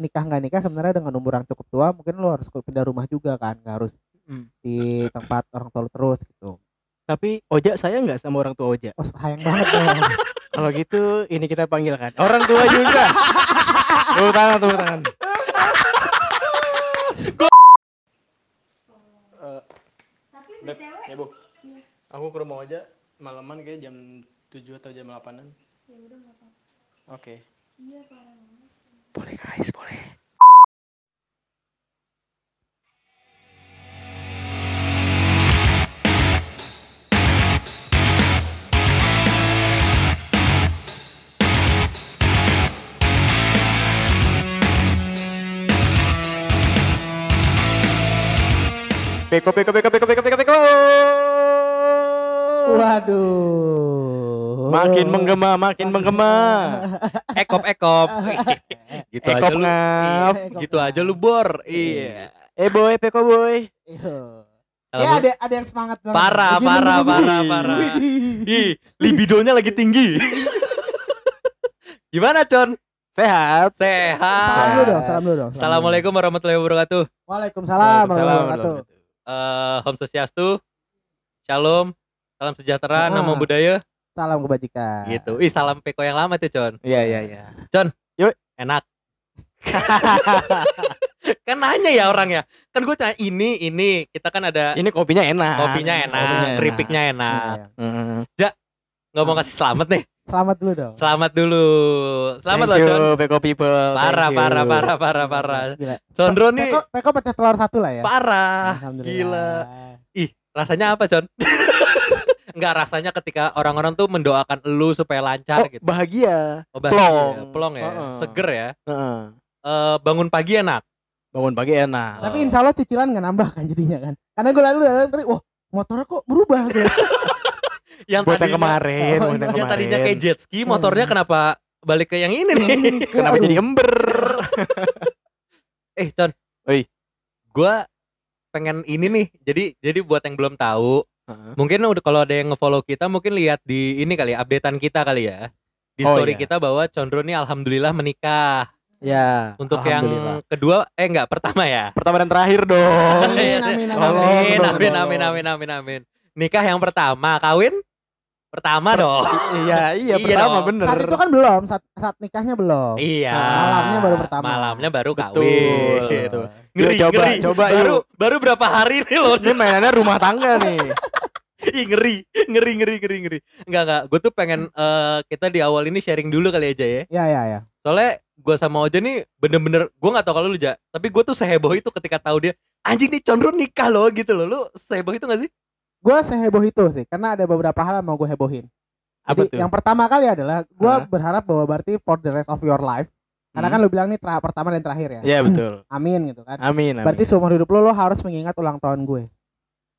nikah nggak nikah sebenarnya dengan umur yang cukup tua mungkin lu harus pindah rumah juga kan nggak harus Hmm. di tempat orang tua lu terus gitu Tapi Oja saya nggak sama orang tua Oja. oh sayang banget dong Kalau gitu ini kita panggilkan orang tua juga. Tepuk tangan, tepuk tangan. Eh, Tapi Beb, ya bu, aku ke rumah Oja malaman kayak jam 7 atau jam 8an. ya udah apa-apa. Oke. Iya parah banget. sih. Boleh guys, boleh. Peko peko peko peko peko peko peko. waduh Makin menggema, makin menggema. ekop ekop. Gitu aja Ekop lu. ngap. Ekop gitu ngap. aja lu bor. Iya. Eh boy, peko boy. Iya. Ya ada ada yang semangat banget. Parah Begini, parah parah parah. Ih libidonya lagi tinggi. Gimana con? Sehat. sehat. Salam dulu dong salam dulu dong salam assalamualaikum warahmatullahi wabarakatuh. Waalaikumsalam warahmatullahi wabarakatuh. Eh Om Swastiastu. Shalom. Salam sejahtera Ah. namo budaya salam kebajikan. Gitu. Ih salam peko yang lama tuh con. Iya iya iya. enak. Kan nanya ya orang ya. Kan gue tanya ini ini. Kita kan ada Ini kopinya enak. kopinya enak keripiknya enak. Iya. Mm. nggak mau kasih selamat nih. Selamat dulu dong. Selamat dulu. Selamat Thank loh you, con. Peko people. parah parah parah parah parah. Gila. Condro nih. Peko, Peko pecah telur satu lah ya. Parah. Alhamdulillah. gila. Ih rasanya apa con Enggak rasanya ketika orang-orang tuh mendoakan elu supaya lancar Oh, gitu bahagia. oh, bahagia plong. ya, plong ya Heeh. seger ya Heeh. Eh, bangun pagi enak Bangun pagi enak. Tapi insya Allah cicilan nggak nambah kan jadinya kan. Karena gue lalu lalu tadi, wah motornya kok berubah gitu. yang buat yang kemarin, Oh, buat yang yang tadinya kayak jet ski motornya kenapa balik ke yang ini nih Kenapa Aduh. jadi ember? eh con Oi. gua pengen ini nih jadi jadi buat yang belum tahu Heeh. mungkin udah kalau ada yang ngefollow kita mungkin lihat di ini kali ya updatean kita kali ya di Oh, story iya. kita bahwa Condro nih alhamdulillah menikah Ya. untuk yang kedua eh enggak pertama ya pertama dan terakhir dong. Amin, amin, amin, amin amin amin amin amin amin nikah yang pertama kawin pertama dong Iya, iya, Iya pertama dong. bener. Saat itu kan belum, saat, saat nikahnya belum. iya Malamnya baru pertama. malamnya baru kawin betul. ngeri Yuk, coba, ngeri coba, baru yuk. baru berapa hari nih lo Ini mainannya rumah tangga nih. Ih, ngeri ngeri ngeri ngeri ngeri enggak enggak gue tuh pengen eh, kita di awal ini sharing dulu kali aja ya Ya ya ya. soalnya gue sama Oja nih bener-bener gue nggak tahu kalau lu ja tapi gue tuh seheboh itu ketika tahu dia anjing nih Condro nikah loh gitu loh lu seheboh itu gak sih Gue seheboh itu sih, karena ada beberapa hal yang mau gue hebohin. Apa Jadi tuh? yang pertama kali adalah gue berharap bahwa berarti for the rest of your life. Karena Hmm. kan lu bilang nih tra- pertama dan terakhir ya. Iya, betul. Amin gitu kan. Amin, amin. Berarti seumur hidup lu lo harus mengingat ulang tahun gue.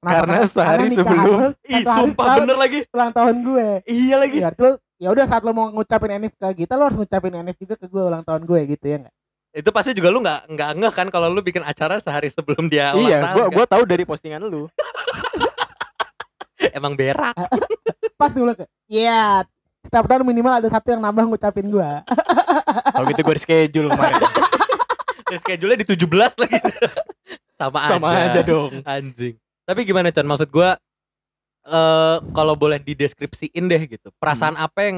Karena sehari nikahan sebelum- lu ih sumpah setelah bener lagi ulang tahun gue. iya lagi Iya, terus ya udah saat lo mau ngucapin Enif ke kita lo harus ngucapin Enif juga ke gue ulang tahun gue gitu ya enggak? itu pasti juga lu nggak nggak ngeh kan kalau lu bikin acara sehari sebelum dia ulang Iya, tahun gua kan? gua tahu dari postingan lu. emang berak Pas dulu ke. Iya. Setiap tahun minimal ada satu yang nambah ngucapin gue. Kalau gitu gua reschedule kemarin. Schedule di 17 lagi sama, Sama aja dong. anjing tapi gimana Con maksud gua eh kalau boleh dideskripsiin deh gitu perasaan Hmm. apa yang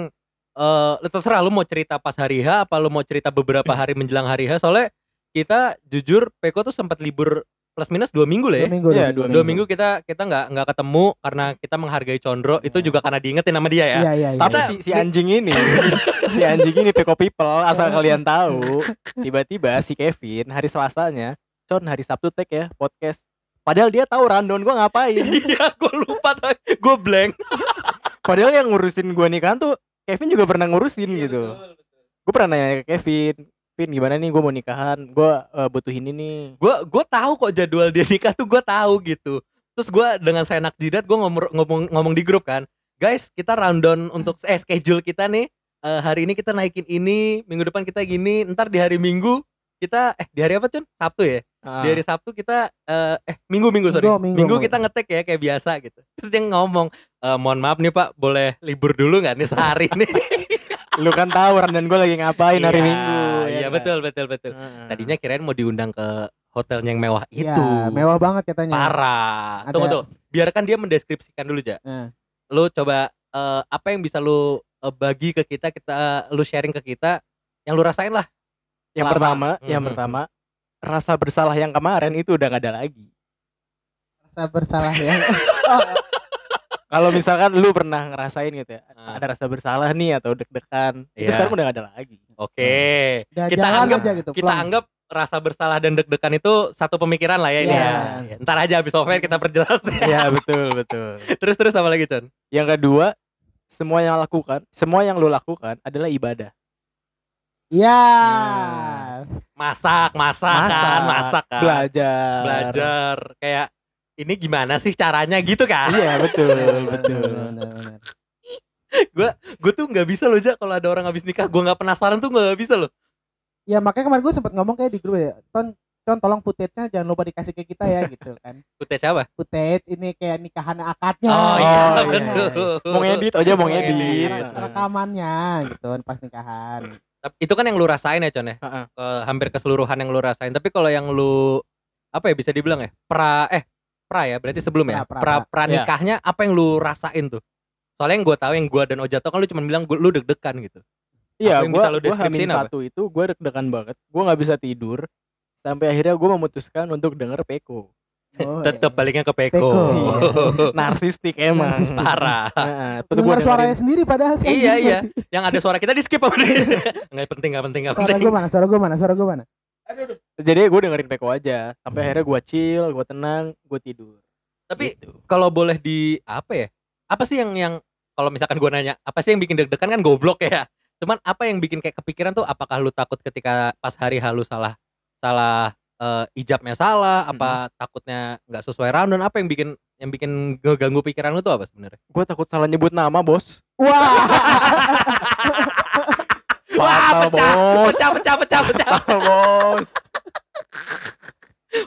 eh terserah lu mau cerita pas hari H apa lu mau cerita beberapa hari menjelang hari H soalnya kita jujur Peko tuh sempat libur plus minus dua minggu lah ya Dua minggu, Iya, dua dua minggu. dua minggu kita kita nggak nggak ketemu karena kita menghargai Condro itu Iya. juga karena diingetin sama dia ya Iya, iya, iya. Tapi si, si anjing ini, si anjing ini Peko People, asal kalian tahu, tiba-tiba si Kevin hari Selasanya, Con hari Sabtu tag ya podcast. Padahal dia tahu rundown gua ngapain. iya gue lupa gue blank Padahal yang ngurusin gua nikahan tuh Kevin juga pernah ngurusin Iya, gitu. Gue pernah nanya ke Kevin, Vin gimana nih gue mau nikahan, gue butuh ini nih. gue gue tahu kok jadwal dia nikah tuh gue tahu gitu terus gue dengan saya enak jidat gue ngomong, ngomong ngomong di grup kan guys kita rundown untuk eh schedule kita nih eh, hari ini kita naikin ini minggu depan kita gini ntar di hari minggu kita eh di hari apa Cun? Sabtu ya Ah, di hari Sabtu kita eh, eh minggu minggu sorry Minggu, minggu, minggu. kita ngetek ya kayak biasa gitu terus dia ngomong "Eh, mohon maaf nih pak boleh libur dulu nggak nih sehari nih lu kan tahu rundown gue lagi ngapain hari Iya, Minggu. ya iya enggak. betul betul betul. Tadinya kirain mau diundang ke hotelnya yang mewah Iya, itu. mewah banget katanya. Parah. Ada- Tunggu tuh. Biarkan dia mendeskripsikan dulu, Ja. Nah. Lu coba eh, apa yang bisa lu bagi ke kita, kita lu sharing ke kita yang lu rasain lah. Yang selama- pertama, yang Mhm. pertama rasa bersalah yang kemarin itu udah gak ada lagi. Rasa bersalah ya. Oh, Kalau misalkan lu pernah ngerasain gitu ya, Ah. ada rasa bersalah nih atau deg-degan, itu Iya. sekarang udah gak ada lagi. Oke. udah Kita jalan anggap aja gitu. kita plong. anggap rasa bersalah dan deg-degan itu satu pemikiran lah ya ini Iya. ya. Ntar aja habis over kita perjelas. Iya betul betul. terus terus apa lagi, Con? Yang kedua, semua yang lakukan, semua yang lu lakukan adalah ibadah. Iya. Masak, masak, kan, masak kan. belajar, Belajar kayak ini gimana sih caranya gitu kan? Iya betul betul. bener. gue tuh nggak bisa loh Ja kalau ada orang habis nikah gue nggak penasaran tuh nggak bisa loh Ya makanya kemarin gue sempat ngomong kayak di grup ya. Ton, Ton tolong footage-nya jangan lupa dikasih ke kita ya gitu kan. footage apa Footage ini kayak nikahan akadnya. oh, iya Oh, iya. betul Mau ngedit aja mau. Re- rekamannya gitu kan pas nikahan. Tapi itu kan yang lu rasain ya Con ya Heeh. Ke- hampir keseluruhan yang lu rasain tapi kalau yang lu apa ya bisa dibilang ya pra eh pra ya berarti sebelum ya Pra, pra, pra pra. nikahnya apa yang lu rasain tuh soalnya yang gue tahu yang gue dan Ojato kan lu cuma bilang gua- lu deg-degan gitu Iya, gua deskripsiin hamin satu itu gua deg-degan banget. Gua nggak bisa tidur sampai akhirnya gua memutuskan untuk denger Peko. Oh, tetap iya. baliknya ke Peko, Peko. Narsistik emang. Narsistik. parah Nah, Dengar suaranya dengerin. sendiri padahal sih. Iya, iya. berarti. yang ada suara kita di skip apa nggak penting nggak penting nggak Suara penting gue mana? Suara gue mana? Suara gue mana? Jadi gua dengerin Peko aja. Sampai akhirnya gua chill, gua tenang, gua tidur. tapi Gitu. kalau boleh di apa ya apa sih yang yang kalau misalkan gue nanya apa sih yang bikin deg-degan kan goblok ya cuman apa yang bikin kayak kepikiran tuh apakah lu takut ketika pas hari halu salah salah eh, ijabnya salah apa takutnya nggak sesuai rundown apa yang bikin yang bikin ngeganggu pikiran lu tuh apa sebenarnya gua takut salah nyebut nama, Bos. Wah, Fatal, Bos. pecah pecah pecah pecah Fatal, Bos.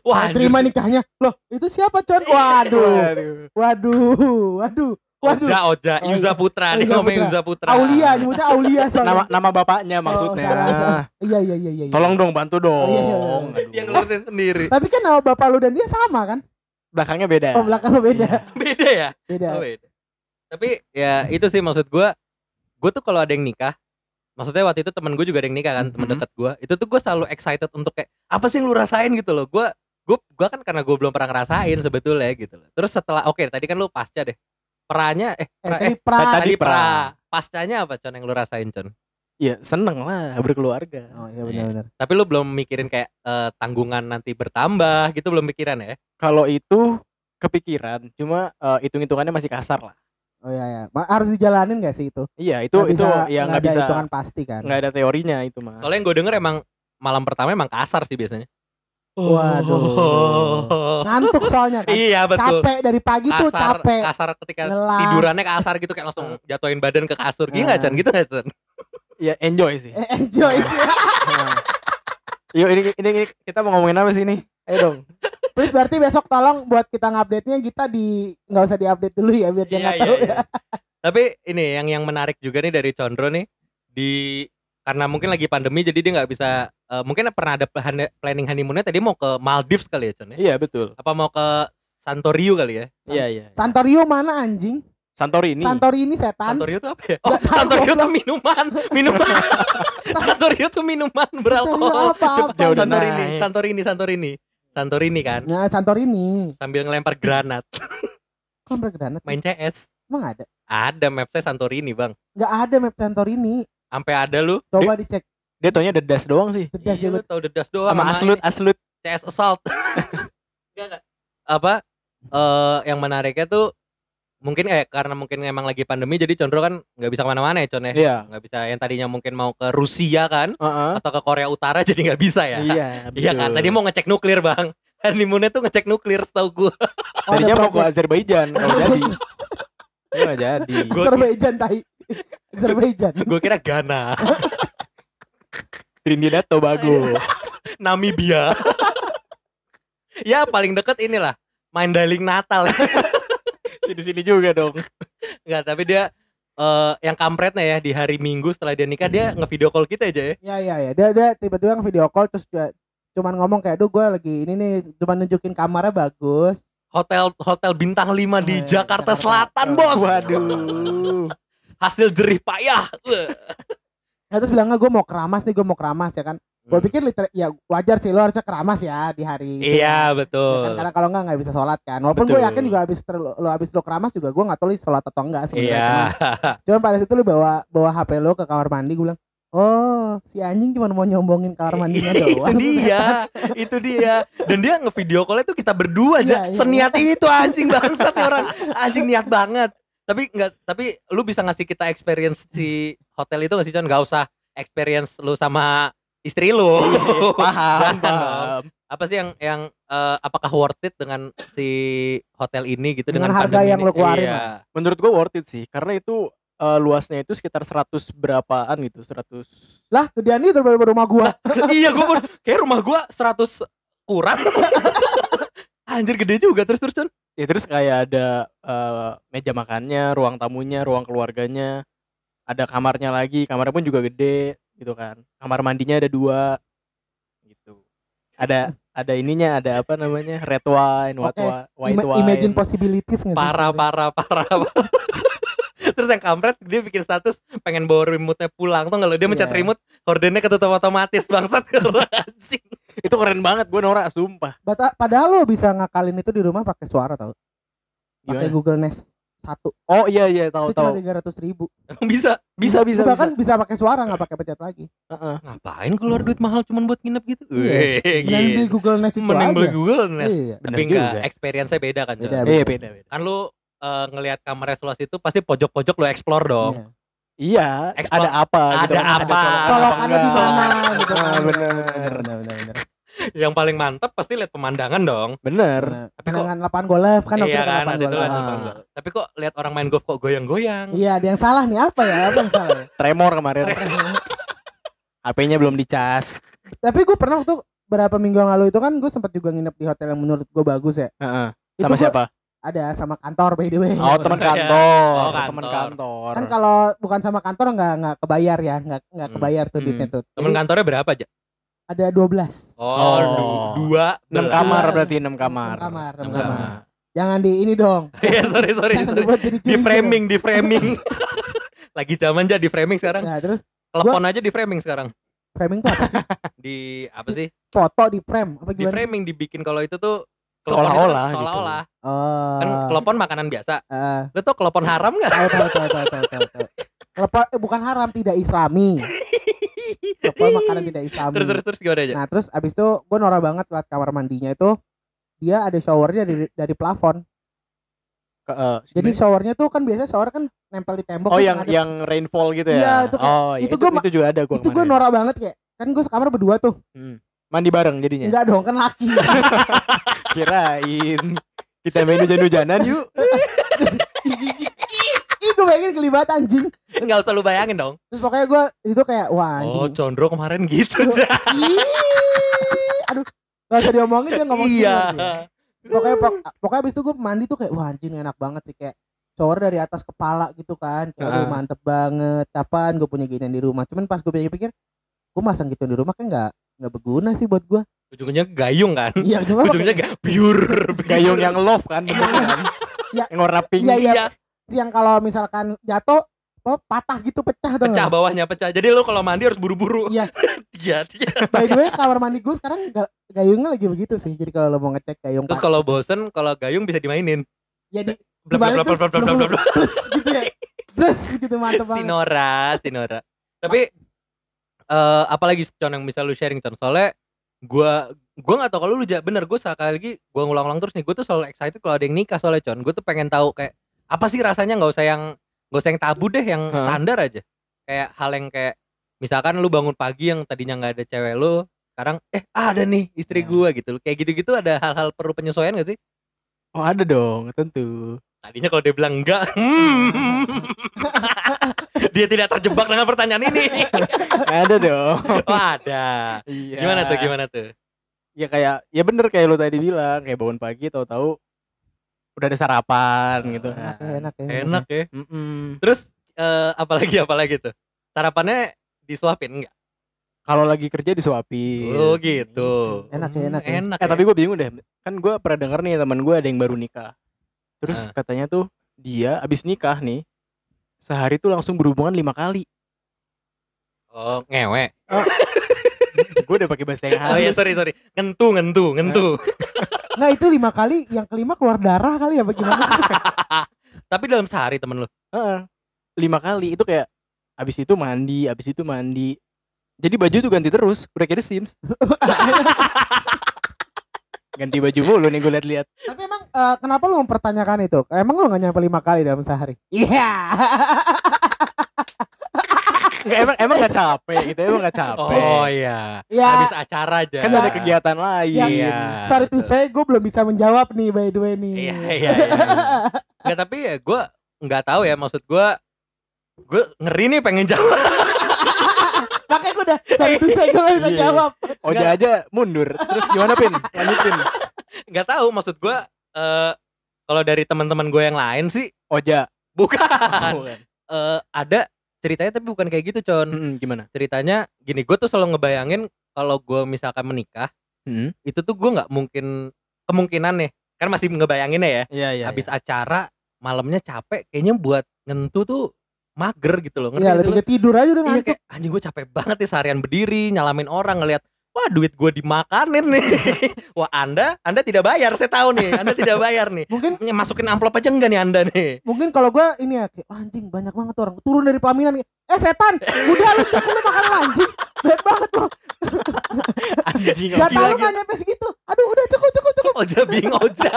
wah saya terima nikahnya. Loh, itu siapa, Con? Waduh. Aduh. Waduh. Waduh. Waduh. Oja Oja Oh, Yuza iya. Putra nih Yuza ngomongin Putra. Yuza Putra Aulia, nyebutnya Aulia Nama soalnya. nama bapaknya maksudnya. Oh, salah, salah. Iya, iya, iya, iya. iya. Tolong dong bantu dong. Oh, iya, iya, iya. Aduh. yang ngeluarin sendiri Tapi kan nama bapak lu dan dia sama kan? belakangnya beda. Oh, belakang lu beda. beda ya Beda. Oh, beda. Tapi ya itu sih maksud gua Gue tuh kalau ada yang nikah, maksudnya waktu itu temen gue juga ada yang nikah kan, temen Mhm. dekat gue. Itu tuh gue selalu excited untuk kayak apa sih yang lu rasain gitu loh. Gue gue gue kan karena gue belum pernah ngerasain sebetulnya gitu loh. Terus setelah oke tadi kan lu pasca deh. Peranya eh, Eh, pra, tadi eh pra. tadi tadi pra. pra. Pascanya apa con yang lu rasain con? Ya seneng lah berkeluarga. Oh, iya benar-benar. Tapi lu belum mikirin kayak eh, tanggungan nanti bertambah gitu belum mikiran ya? Kalau itu kepikiran, cuma eh, hitung-hitungannya masih kasar lah. Oh iya ya. Harus dijalanin gak sih itu? Iya itu Nggak itu bisa- ya nggak bisa hitungan pasti kan. nggak ada teorinya itu mah. Soalnya yang gue denger emang malam pertama emang kasar sih biasanya. Waduh. Ngantuk soalnya kan. iya betul. Capek dari pagi tuh kasar capek. kasar ketika Lelah. tidurannya kasar gitu kayak langsung jatuhin badan ke kasur gitu nggak Ah. Chan gitu nggak Chan Ya enjoy sih. Eh, Enjoy sih. Nah. Yuk ini, ini ini kita mau ngomongin apa sih ini? Ayo dong. Terus berarti besok tolong buat kita ngupdate-nya kita di nggak usah diupdate dulu ya biar dia Iya, nggak iya, tahu iya. ya. tapi ini yang yang menarik juga nih dari Condro nih di karena mungkin lagi pandemi jadi dia nggak bisa eh, mungkin pernah ada plan- planning honeymoonnya tadi mau ke Maldives kali ya Chan ya? Iya betul. apa mau ke Santorio kali ya Iya iya. Santorio mana anjing? Santorini. Santorini setan. Santorio tuh apa ya oh Santorio tuh goblok. minuman minuman Santorio tuh minuman beralkohol apa? Apa? Santorini. Santorini Santorini Santorini kan Nah, Santorini. sambil ngelempar granat Kok bergranat sih? main CS Emang ada? ada mapsnya Santorini bang Nggak ada map Santorini. sampai ada lu Coba dicek. Dia taunya dedas doang sih. Dedas Iya, ya lu tau dedas doang Sama aslut aslut. CS assault Enggak, enggak. apa eh yang menariknya tuh mungkin eh karena mungkin emang lagi pandemi jadi Condro kan nggak bisa ke mana-mana ya Con ya Iya. nggak bisa yang tadinya mungkin mau ke Rusia kan Heeh. atau ke Korea Utara jadi nggak bisa ya Iya. iya kan tadi mau ngecek nuklir bang honeymoonnya tuh ngecek nuklir setahu gua Oh, Tadinya mau ke. Azerbaijan kalau jadi. Itu nggak jadi. Gua- Azerbaijan tai. Azerbaijan. gue kira Ghana Trinidad Tobago. Namibia ya paling deket inilah main daling Natal Di sini juga dong. Enggak, tapi dia eh yang kampretnya ya di hari Minggu setelah dia nikah dia ngevideo call kita aja ya. Ya ya ya. Dia dia tiba-tiba video call terus juga cuman ngomong kayak, "Duh, gue lagi ini nih cuma nunjukin kamarnya bagus." Hotel hotel bintang 5 di Oh, iya, Jakarta Selatan. Bos. Waduh. Hasil jerih payah. Nah, terus bilangnya gue mau keramas nih, gue mau keramas ya kan. Gue pikir liter ya wajar sih lo harusnya keramas ya di hari itu. Iya, Ya betul. kan, karena kalau enggak nggak bisa sholat kan. Walaupun gue yakin juga habis lo habis lo keramas juga gue nggak tahu lo sholat atau enggak sebenarnya. Iya. Cuman, cuman pada situ lo bawa bawa HP lo ke kamar mandi gue bilang, oh si anjing cuma mau nyombongin kamar mandinya itu doang. dia, itu dia. Dan dia ngevideo call itu kita berdua aja. Iya, iya, Seniat itu anjing bangsat orang. Anjing niat banget. Tapi enggak tapi lu bisa ngasih kita experience si hotel itu nggak sih Con? Gak usah experience lu sama istri lu. paham, Jangan dong. paham. Apa sih yang yang eh, apakah worth it dengan si hotel ini gitu Dengan dengan, harga yang ini? lu keluarin Iya. lah. Menurut gue worth it sih, karena itu eh, luasnya itu sekitar 100 berapaan gitu, 100 Lah, gedean itu daripada rumah gua. iya gua kayak rumah gua 100 kurang. Anjir gede juga terus terus Con. Ya terus kayak ada eh, meja makannya, ruang tamunya, ruang keluarganya, ada kamarnya lagi, kamarnya pun juga gede gitu kan. Kamar mandinya ada dua gitu. Ada ada ininya, ada apa namanya? red wine, white, wi- white wine. imagine possibilities nggak parah parah parah parah. Terus yang kampret dia bikin status pengen bawa remote-nya pulang tuh kalau dia mencet Iya. remote hordennya ketutup otomatis bangsat anjing. Itu keren banget, gue norak sumpah. Bata- padahal lo bisa ngakalin itu di rumah pakai suara tau. Pakai? Google Nest satu. Oh iya iya, tahu itu cuma tahu. tiga ratus ribu. Bisa. Bisa bisa bisa. bahkan bisa pakai suara nggak pakai pencet lagi. Heeh. Ngapain keluar duit mahal cuman buat nginep gitu? Iya. Mending beli. Google Nest itu Mending aja. beli Google Nest. Iya. Bener Tapi enggak juga. experience-nya beda kan, Con? Beda, Iya beda beda. Kan lu eh, ngelihat kamarnya seluas itu pasti pojok-pojok lu explore dong. Iya. Explore. ada apa gitu Ada kan, apa. colokan Colokannya apa di enggak. mana gitu kan. Ah, bener. Bener, bener, bener. Yang paling mantap pasti lihat pemandangan dong. Bener. Bener. Tapi kok- Dengan lapangan golf kan waktu iya itu kan, lapangan ada itu golf. kan. Ah. lapangan golf. Tapi kok lihat orang main golf kok goyang-goyang? Iya, ada yang salah nih apa ya? Apa yang salah? Tremor kemarin. HP-nya belum dicas. Tapi gue pernah waktu berapa minggu yang lalu itu kan gue sempat juga nginep di hotel yang menurut gue bagus ya. Heeh. Itu Sama gua- siapa? Ada sama kantor by the way. Oh, teman Iya. kantor. Oh, Teman kantor. kantor. Kan kalau bukan sama kantor nggak nggak kebayar ya, nggak nggak Hmm. kebayar tuh Hmm. duitnya tuh. Temen Jadi kantornya berapa aja? ada 12 Oh, Oh. du- dua. 6 belas. kamar berarti 6 kamar. Enam kamar, enam Enam kamar. kamar. Jangan di ini dong. Iya, sorry sorry Jangan sorry. Di framing, di framing. Lagi zaman aja di framing sekarang. Nah, terus Telepon aja di framing sekarang. framing tuh apa sih? Di apa sih? Foto di frame apa Di gimana? sih? framing dibikin kalau itu tuh Seolah-olah gitu. Seolah-olah. Oh. Kan telepon makanan biasa. Eh, Lu tau telepon haram nggak? tahu tahu tahu tahu tahu tahu. eh, bukan haram, tidak islami. Telepon makanan tidak islami. terus terus terus gimana aja? Nah, terus abis itu gue norak banget liat kamar mandinya itu dia ada showernya dari dari plafon. Ke, eh, Jadi showernya tuh kan biasanya shower kan nempel di tembok. Oh yang ada- yang rainfall gitu ya? Iya, itu kayak- oh, iya, itu itu, gua itu, juga ada gua itu gue norak banget kayak kan gue sekamar berdua tuh Hmm. Mandi bareng jadinya. enggak dong kan laki Kirain kita main hujan-hujanan yuk. ih gue pengen kelibat anjing Enggak usah lu bayangin dong. terus pokoknya gue itu kayak wah anjing Oh, Condro kemarin gitu. Aduh gak usah diomongin dia ngomong iya. pokoknya pok- pokoknya abis itu gue mandi tuh kayak wah anjing enak banget sih kayak shower dari atas kepala gitu kan kayak Heeh. mantep banget kapan gue punya ginian di rumah cuman pas gue pikir-pikir gue masang gitu di rumah kan nggak nggak berguna sih buat gue Ujungnya gayung kan? iya cuma Ujungnya ga- pure. Gayung yang love kan kan. Iya. Yang warna pink. Iya, iya. yang kalau misalkan jatuh apa, patah gitu pecah tuh Pecah bawahnya pecah. Jadi lu kalau mandi harus buru-buru. Iya. Iya, iya. by the way kamar mandi gue sekarang ga- gayungnya lagi begitu sih jadi kalau lo mau ngecek gayung Terus kalau bosen, kalau gayung bisa dimainin. jadi Blep, blep, blep, blep, blep, blep, blep. plus gitu ya plus gitu mantep banget Sinora, Sinora. Tapi eh apalagi Con yang bisa lu sharing Con soalnya gua gua nggak tahu kalau lu bener gue sekali lagi gua ngulang-ulang terus nih gue tuh selalu excited kalau ada yang nikah soalnya Con gue tuh pengen tahu kayak apa sih rasanya nggak usah yang nggak usah yang tabu deh yang Hah? standar aja kayak hal yang kayak misalkan lu bangun pagi yang tadinya nggak ada cewek lu sekarang eh ada nih istri Ya. gua gitu kayak gitu-gitu ada hal-hal perlu penyesuaian gak sih Oh ada dong, tentu. Tadinya kalau dia bilang enggak hmm. dia tidak terjebak dengan pertanyaan ini ada dong. oh ada Iya. Gimana tuh? Gimana tuh? Ya kayak ya bener kayak lu tadi bilang, kayak bangun pagi tahu-tahu udah ada sarapan gitu enak kan. ya enak ya Enak ya. Mm-mm. Terus eh, apalagi apalagi tuh sarapannya disuapin enggak Kalau lagi kerja disuapin. oh gitu Enak ya, enak ya. enak Eh ya. tapi gue bingung deh. Kan gue pernah denger nih teman gue ada yang baru nikah. Terus Ah. katanya tuh dia abis nikah nih sehari tuh langsung berhubungan lima kali. oh ngewe gue udah pakai bahasa yang oh iya halus. sorry sorry ngentu ngentu ngentu Nggak itu lima kali, yang kelima keluar darah kali ya bagaimana? tapi dalam sehari temen lu Heeh. lima kali itu kayak abis itu mandi, abis itu mandi. Jadi baju tuh ganti terus, udah kayak The Sims. Ganti baju mulu nih gue liat-liat. Tapi emang eh, kenapa lu mempertanyakan itu? Emang lu gak nyampe lima kali dalam sehari? Iya. Nggak, emang emang gak capek gitu, emang gak capek. oh iya Ya. habis acara aja kan ada kegiatan lain. Ya, Iya. Sorry tuh saya gue belum bisa menjawab nih by the way nih. iya iya iya nggak tapi ya gue nggak tahu ya maksud gue gue ngeri nih pengen jawab Makanya gue udah tuh saya gue gak bisa Iya. jawab. Oja aja mundur. Terus gimana Pin? Lanjutin. nggak tahu maksud gue eh kalau dari teman-teman gue yang lain sih Oja. bukan Bukan. Eh, ada ceritanya tapi bukan kayak gitu con Mm-mm, gimana? ceritanya gini gue tuh selalu ngebayangin kalau gue misalkan menikah Hmm. itu tuh gue nggak mungkin kemungkinan nih kan masih ngebayanginnya ya Iya iya. habis acara malamnya capek kayaknya buat ngentu tuh mager gitu loh Iya lebih tidur aja udah Iya ngantuk. kayak anjing gue capek banget nih seharian berdiri nyalamin orang ngelihat wah duit gue dimakanin nih. Wah anda anda tidak bayar saya tahu nih anda tidak bayar nih. Mungkin masukin amplop aja enggak nih anda nih? Mungkin kalau gue ini ya kayak "Oh, anjing banyak banget orang turun dari pelaminan eh setan udah lu cukup lu makan anjing banyak banget lu. Anjing. jatah lu lagi. gak nyampe segitu. Aduh udah cukup cukup cukup. Oja bing oja.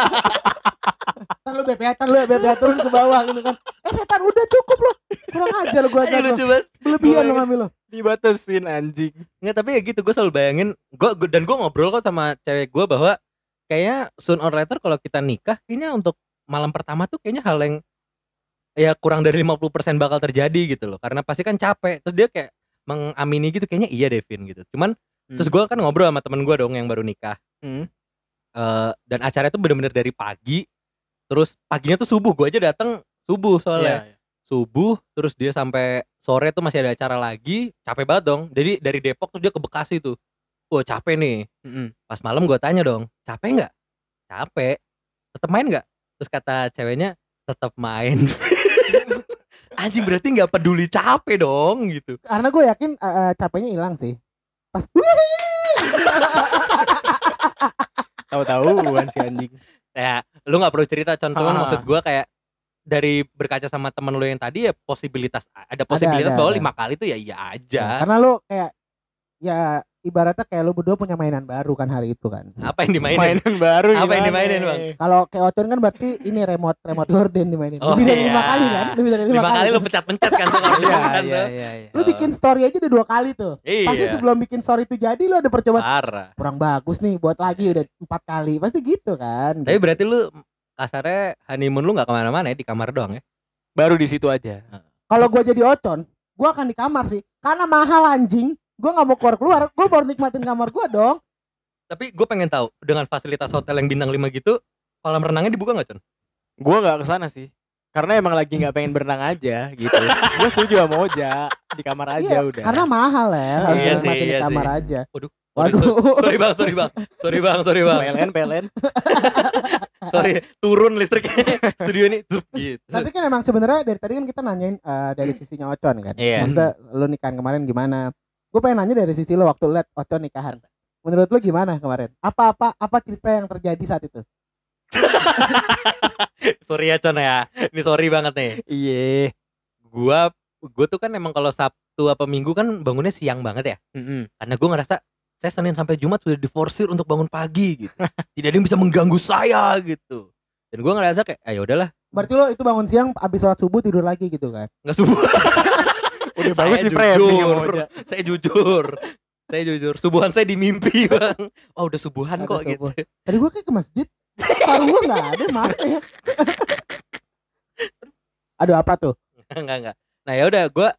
Ntar lu BPA ntar lu BPA turun ke bawah gitu kan. Eh setan udah cukup lu kurang aja lu gue aja lucu banget. Berlebihan lu ngambil lu Dibatasin anjing. Nggak tapi ya gitu gue selalu bayangin gue dan gue ngobrol kok sama cewek gue bahwa kayaknya soon or later kalau kita nikah kayaknya untuk malam pertama tuh kayaknya hal yang ya kurang dari 50% bakal terjadi gitu loh. Karena pasti kan capek terus dia kayak mengamini gitu kayaknya iya Devin gitu. Cuman terus gue kan ngobrol sama temen gue dong yang baru nikah. Hmm. Eh, dan acara itu bener-bener dari pagi terus paginya tuh subuh gue aja datang subuh soalnya. Iya, iya. Subuh terus dia sampai sore tuh masih ada acara lagi capek banget dong. Jadi dari Depok terus dia ke Bekasi tuh. Wah capek nih. Mm-mm. pas malam gue tanya dong capek nggak? Capek. Tetap main nggak? Terus kata ceweknya tetap main. Anjing berarti nggak peduli capek dong gitu. Karena gue yakin eh, capeknya hilang sih. Pas Tahu-tahu bukan si anjing. ya lu nggak perlu cerita. Contohnya Ah. maksud gue kayak dari berkaca sama temen lu yang tadi ya posibilitas ada posibilitas ada, bahwa ada. lima kali tuh ya iya aja karena lu kayak ya ibaratnya kayak lu berdua punya mainan baru kan hari itu kan apa yang dimainin Mainan baru Apa yang gimana? dimainin, Bang? kalau kayak Ocon kan berarti ini remote remote gorden dimainin Oh, lebih dari iya. lima kali kan lebih dari lima, lima kali lu pencet-pencet kan tuh kalau Iya, kan iya, tuh. iya, iya. lu bikin story aja udah dua kali tuh Iya. pasti sebelum bikin story itu jadi lu ada percobaan Parah. kurang bagus nih buat lagi udah empat kali pasti gitu kan Tapi berarti lu kasarnya honeymoon lu nggak ke mana-mana ya di kamar doang ya? Baru di situ aja. kalau gua jadi Ocon gua akan di kamar sih karena mahal anjing gua nggak mau keluar keluar gua baru nikmatin kamar gua dong Tapi gue pengen tahu dengan fasilitas hotel yang bintang 5 gitu, kolam renangnya dibuka nggak Con? Gua nggak ke sana sih. Karena emang lagi nggak pengen berenang aja gitu. Gue setuju sama Oja di kamar aja iya udah. karena mahal ya harus Iya sih, nikmatin di iya kamar sih. aja Waduh. Waduh. Sorry bang, sorry bang, sorry bang, sorry bang. PLN PLN. Sorry, turun listriknya studio ini. Zup, gitu. Tapi kan emang sebenarnya dari tadi kan kita nanyain eh, dari sisinya Ocon kan. Iya. Maksudnya lu nikahan kemarin gimana? Gue pengen nanya dari sisi lo waktu liat Ocon nikahan. Menurut lu gimana kemarin? Apa-apa apa cerita yang terjadi saat itu? sorry ya Con ya. Ini sorry banget nih. Iya. Gua gue tuh kan emang kalau Sabtu apa Minggu kan bangunnya siang banget ya. Mm-mm. Karena gue ngerasa saya Senin sampai Jumat sudah diforsir untuk bangun pagi gitu. Tidak ada yang bisa mengganggu saya gitu. Dan gue ngerasa kayak, ayo udahlah, Berarti lo itu bangun siang abis sholat subuh tidur lagi gitu kan? nggak subuh. Udah Saya bagus di jujur. Saya jujur. saya jujur. Subuhan saya di mimpi bang. Oh udah subuhan Ada kok subuh. gitu. Tadi gue kayak ke masjid. Sarung gue nggak ada mana ya? Aduh apa tuh? enggak enggak. Nah ya udah gue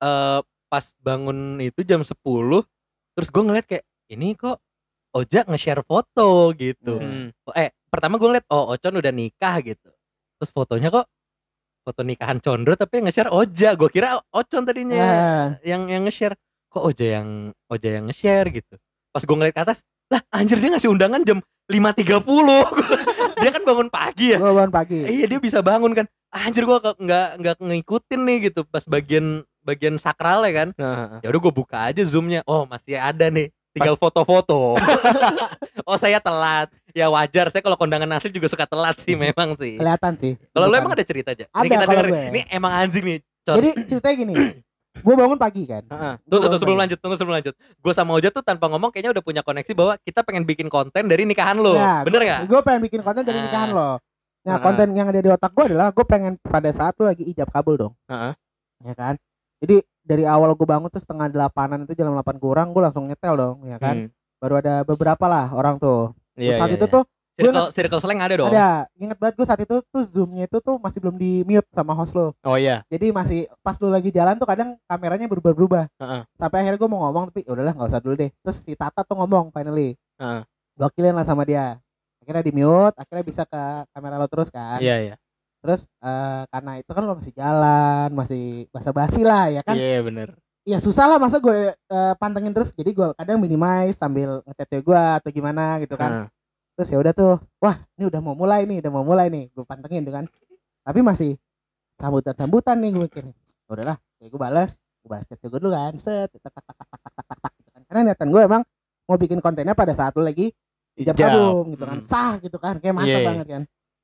eh pas bangun itu jam 10 terus gue ngeliat kayak ini kok Oja nge-share foto gitu. Hmm. Eh pertama gue ngeliat oh Ocon udah nikah gitu terus fotonya kok foto nikahan Condro tapi yang nge-share Oja. Gue kira Ocon tadinya Ya. yang yang nge-share. Kok Oja yang Oja yang nge-share gitu. Pas gue ngeliat ke atas, lah anjir dia ngasih undangan jam 5.30. dia kan bangun pagi ya. Gue bangun pagi. Iya dia bisa bangun kan. Anjir gua ke- nggak nggak ngikutin nih gitu pas bagian bagian sakral ya kan. Nah, Ya udah gue buka aja zoomnya. Oh masih ada nih. Tinggal foto-foto. oh saya telat. Ya wajar. Saya kalau kondangan asli juga suka telat sih memang sih. Kelihatan sih. Kalau lu emang ada cerita aja. Ada Ini kita denger. gue. Ini emang anjing nih. Cor. Jadi ceritanya gini. Gue bangun pagi kan. Heeh. Tuh, tuh, tuh, sebelum lanjut, tunggu sebelum lanjut. Gue sama Oja tuh tanpa ngomong kayaknya udah punya koneksi bahwa kita pengen bikin konten dari nikahan lo. Nah, Bener nggak? Gue pengen bikin konten dari Ah. nikahan lo. Nah, Ah. konten yang ada di otak gue adalah gue pengen pada saat lu lagi ijab kabul dong. Heeh. Ya kan? Jadi dari awal gue bangun tuh setengah delapanan itu jam delapan kurang gue langsung nyetel dong, ya kan? Hmm. Baru ada beberapa lah orang tuh. Iya, saat iya, itu iya. tuh Circle, circle slang ada dong. ada, inget banget gue saat itu tuh zoomnya itu tuh masih belum di mute sama host lo. Oh iya. Jadi masih pas lu lagi jalan tuh kadang kameranya berubah-berubah. Heeh. Sampai akhirnya gue mau ngomong tapi "Ya udahlah nggak usah dulu deh. Terus si Tata tuh ngomong finally. Heeh. Gokilin lah sama dia. Akhirnya di mute, akhirnya bisa ke kamera lo terus kan. Iya, iya terus uh, karena itu kan lo masih jalan masih basa-basi lah ya kan? Iya yeah, bener. Ya susah lah masa gue uh, pantengin terus. Jadi gue kadang minimize sambil ngechat gue atau gimana gitu kan. Uh. terus ya udah tuh wah ini udah mau mulai nih udah mau mulai nih. Gue pantengin tuh kan. Tapi masih sambutan sambutan nih gue mikir ya udahlah ya gue balas gue balas chat gue dulu kan. Set tak tak tak tak tak tak tak kan. Karena niatan gue emang mau bikin kontennya pada saat lu lagi ijab kabung gitu kan. Hmm. Sah gitu kan kayak mantap iya, iya. banget kan.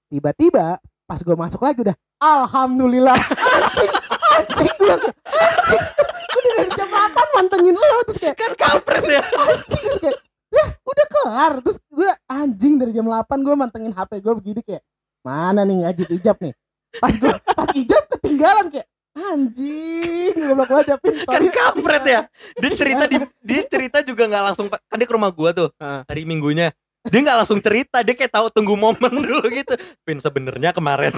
Tiba-tiba pas gue masuk lagi udah alhamdulillah. Anjing anjing gue anjing. Gue udah dari jam 8 mantengin lo terus kayak Kan kampret ya. anjing terus kayak ya udah kelar. Terus gue anjing dari jam 8 gue mantengin HP gue begini kayak mana nih ngajib ijab nih? Pas gue pas ijab ketinggalan kayak anjing goblok banget Japin kan kampret ya. Dia cerita di dia cerita juga nggak langsung kan dia ke rumah gua tuh hari minggunya dia nggak langsung cerita dia kayak tahu tunggu momen dulu gitu. Pin sebenarnya kemarin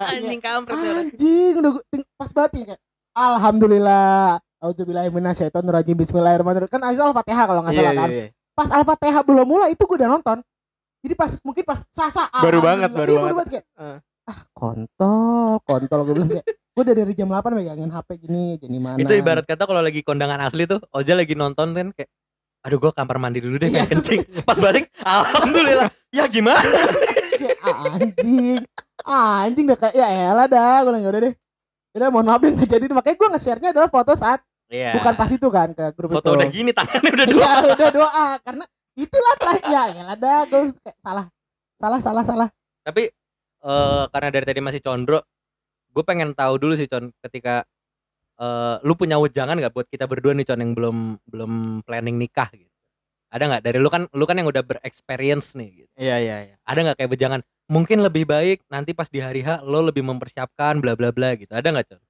anjing kampret ya anjing udah pas banget ya kayak alhamdulillah Auzubillahiminasyaitonirrajim Bismillahirrahmanirrahim. Kan abis Al-Fatihah kalau nggak Iya, salah iya, kan? iya. pas Al-Fatihah belum mulai itu gue udah nonton. Jadi pas mungkin pas sasa Baru banget, baru Iya, banget. banget kayak Heeh. ah kontol kontol gue bilang kayak gue udah dari jam 8 megangin HP gini jadi mana itu ibarat kata kalau lagi kondangan asli tuh Oja lagi nonton kan kayak aduh gua kamar mandi dulu deh kayak kencing. pas balik alhamdulillah. Ya gimana? Ah, anjing. Ah, anjing udah kayak ya elah dah. Gue "Ya udah deh. Udah mohon maaf deh jadi makanya gue nge-share-nya adalah foto saat Iya. bukan pas itu kan ke grup foto itu. udah gini tangannya udah Iya udah doa karena itulah terakhir ya elah dah. Gue kayak salah salah salah salah. Tapi eh karena dari tadi masih condro gue pengen tahu dulu sih con ketika eh lu punya wejangan nggak buat kita berdua nih con yang belum belum planning nikah gitu ada nggak dari lu kan lu kan yang udah berexperience nih gitu Iya, iya, iya. ada nggak kayak wejangan mungkin lebih baik nanti pas di hari H lo lebih mempersiapkan bla bla bla gitu ada nggak con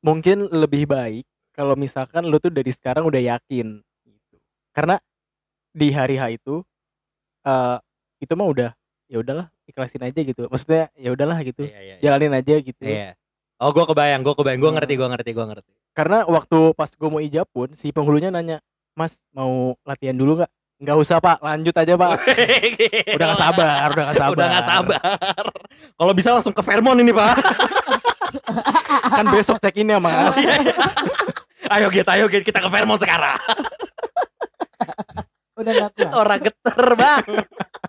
Mungkin lebih baik kalau misalkan lu tuh dari sekarang udah yakin gitu. Karena di hari H itu eh itu mah udah ya udahlah ikhlasin aja gitu. Maksudnya ya udahlah gitu. iya iya iya. Jalanin aja gitu. Iya. Oh gue kebayang gue kebayang gue Hmm. ngerti gue ngerti gue ngerti Karena waktu pas gue mau ijab pun si penghulunya nanya, "Mas, mau latihan dulu nggak?" Nggak usah, Pak. Lanjut aja, Pak. udah gak sabar, udah gak sabar. udah nggak sabar kalau bisa langsung ke Fairmont ini pak Kan besok check in ya, Mas. ayo Git ayo Git kita ke Fairmont sekarang udah gak kuat orang geter bang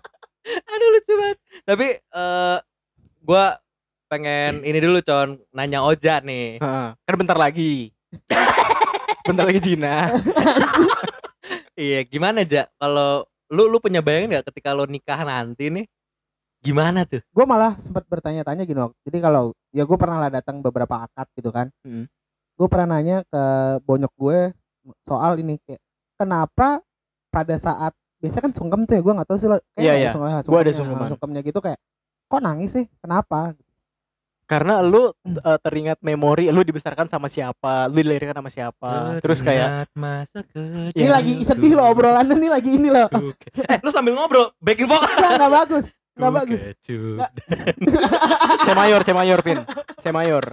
aduh lucu banget tapi eh gua pengen ini dulu con nanya Oja nih Heeh. kan bentar lagi. bentar lagi Cina. iya gimana aja kalau lu lu punya bayangan nggak ketika lo nikah nanti nih gimana tuh gue malah sempat bertanya-tanya gini Wak. jadi kalau ya gue pernah lah datang beberapa akad gitu kan Hmm. gue pernah nanya ke bonyok gue soal ini kayak kenapa pada saat biasa kan sungkem tuh ya gue nggak tahu sih lo kayak Iya, nggak iya. sung- Gua ada sungkeman. sungkemnya gitu kayak kok nangis sih kenapa Karena lu eh, teringat memori lu dibesarkan sama siapa, lu dilahirkan sama siapa. Terus kayak Teringat masa kecil ini lagi sedih loh obrolannya nih lagi ini loh eh lu sambil ngobrol backing vocal nggak nggak bagus nggak bagus Kecut. C mayor, C mayor, Vin. C mayor.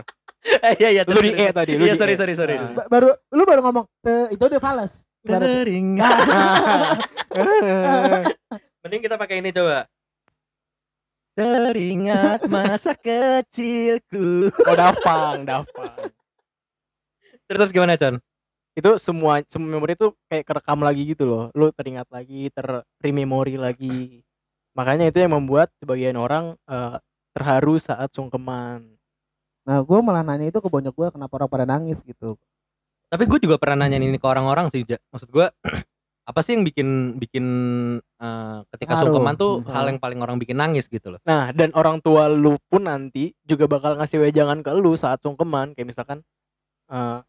iya iya Lu di E tadi, lu iya sorry E. sorry sorry Nah. Ba- baru lu baru ngomong "Te- itu udah fals teringat. Mending kita pakai ini coba. Teringat masa kecilku. Oh Dafang, Dafang. Terus, terus gimana, Con? Itu semua semua memori itu kayak kerekam lagi gitu loh. Lu teringat lagi, ter rememori lagi. Makanya itu yang membuat sebagian orang eh, terharu saat sungkeman. Nah, gue malah nanya itu ke bonyok gue kenapa orang pada nangis gitu. Tapi gue juga pernah nanya ini ke orang-orang sih, Ja. Maksud gue apa sih yang bikin bikin eh, ketika Terharu. sungkeman tuh Hmm. hal yang paling orang bikin nangis gitu loh. Nah, dan orang tua lu pun nanti juga bakal ngasih wejangan ke lu saat sungkeman, kayak misalkan eh,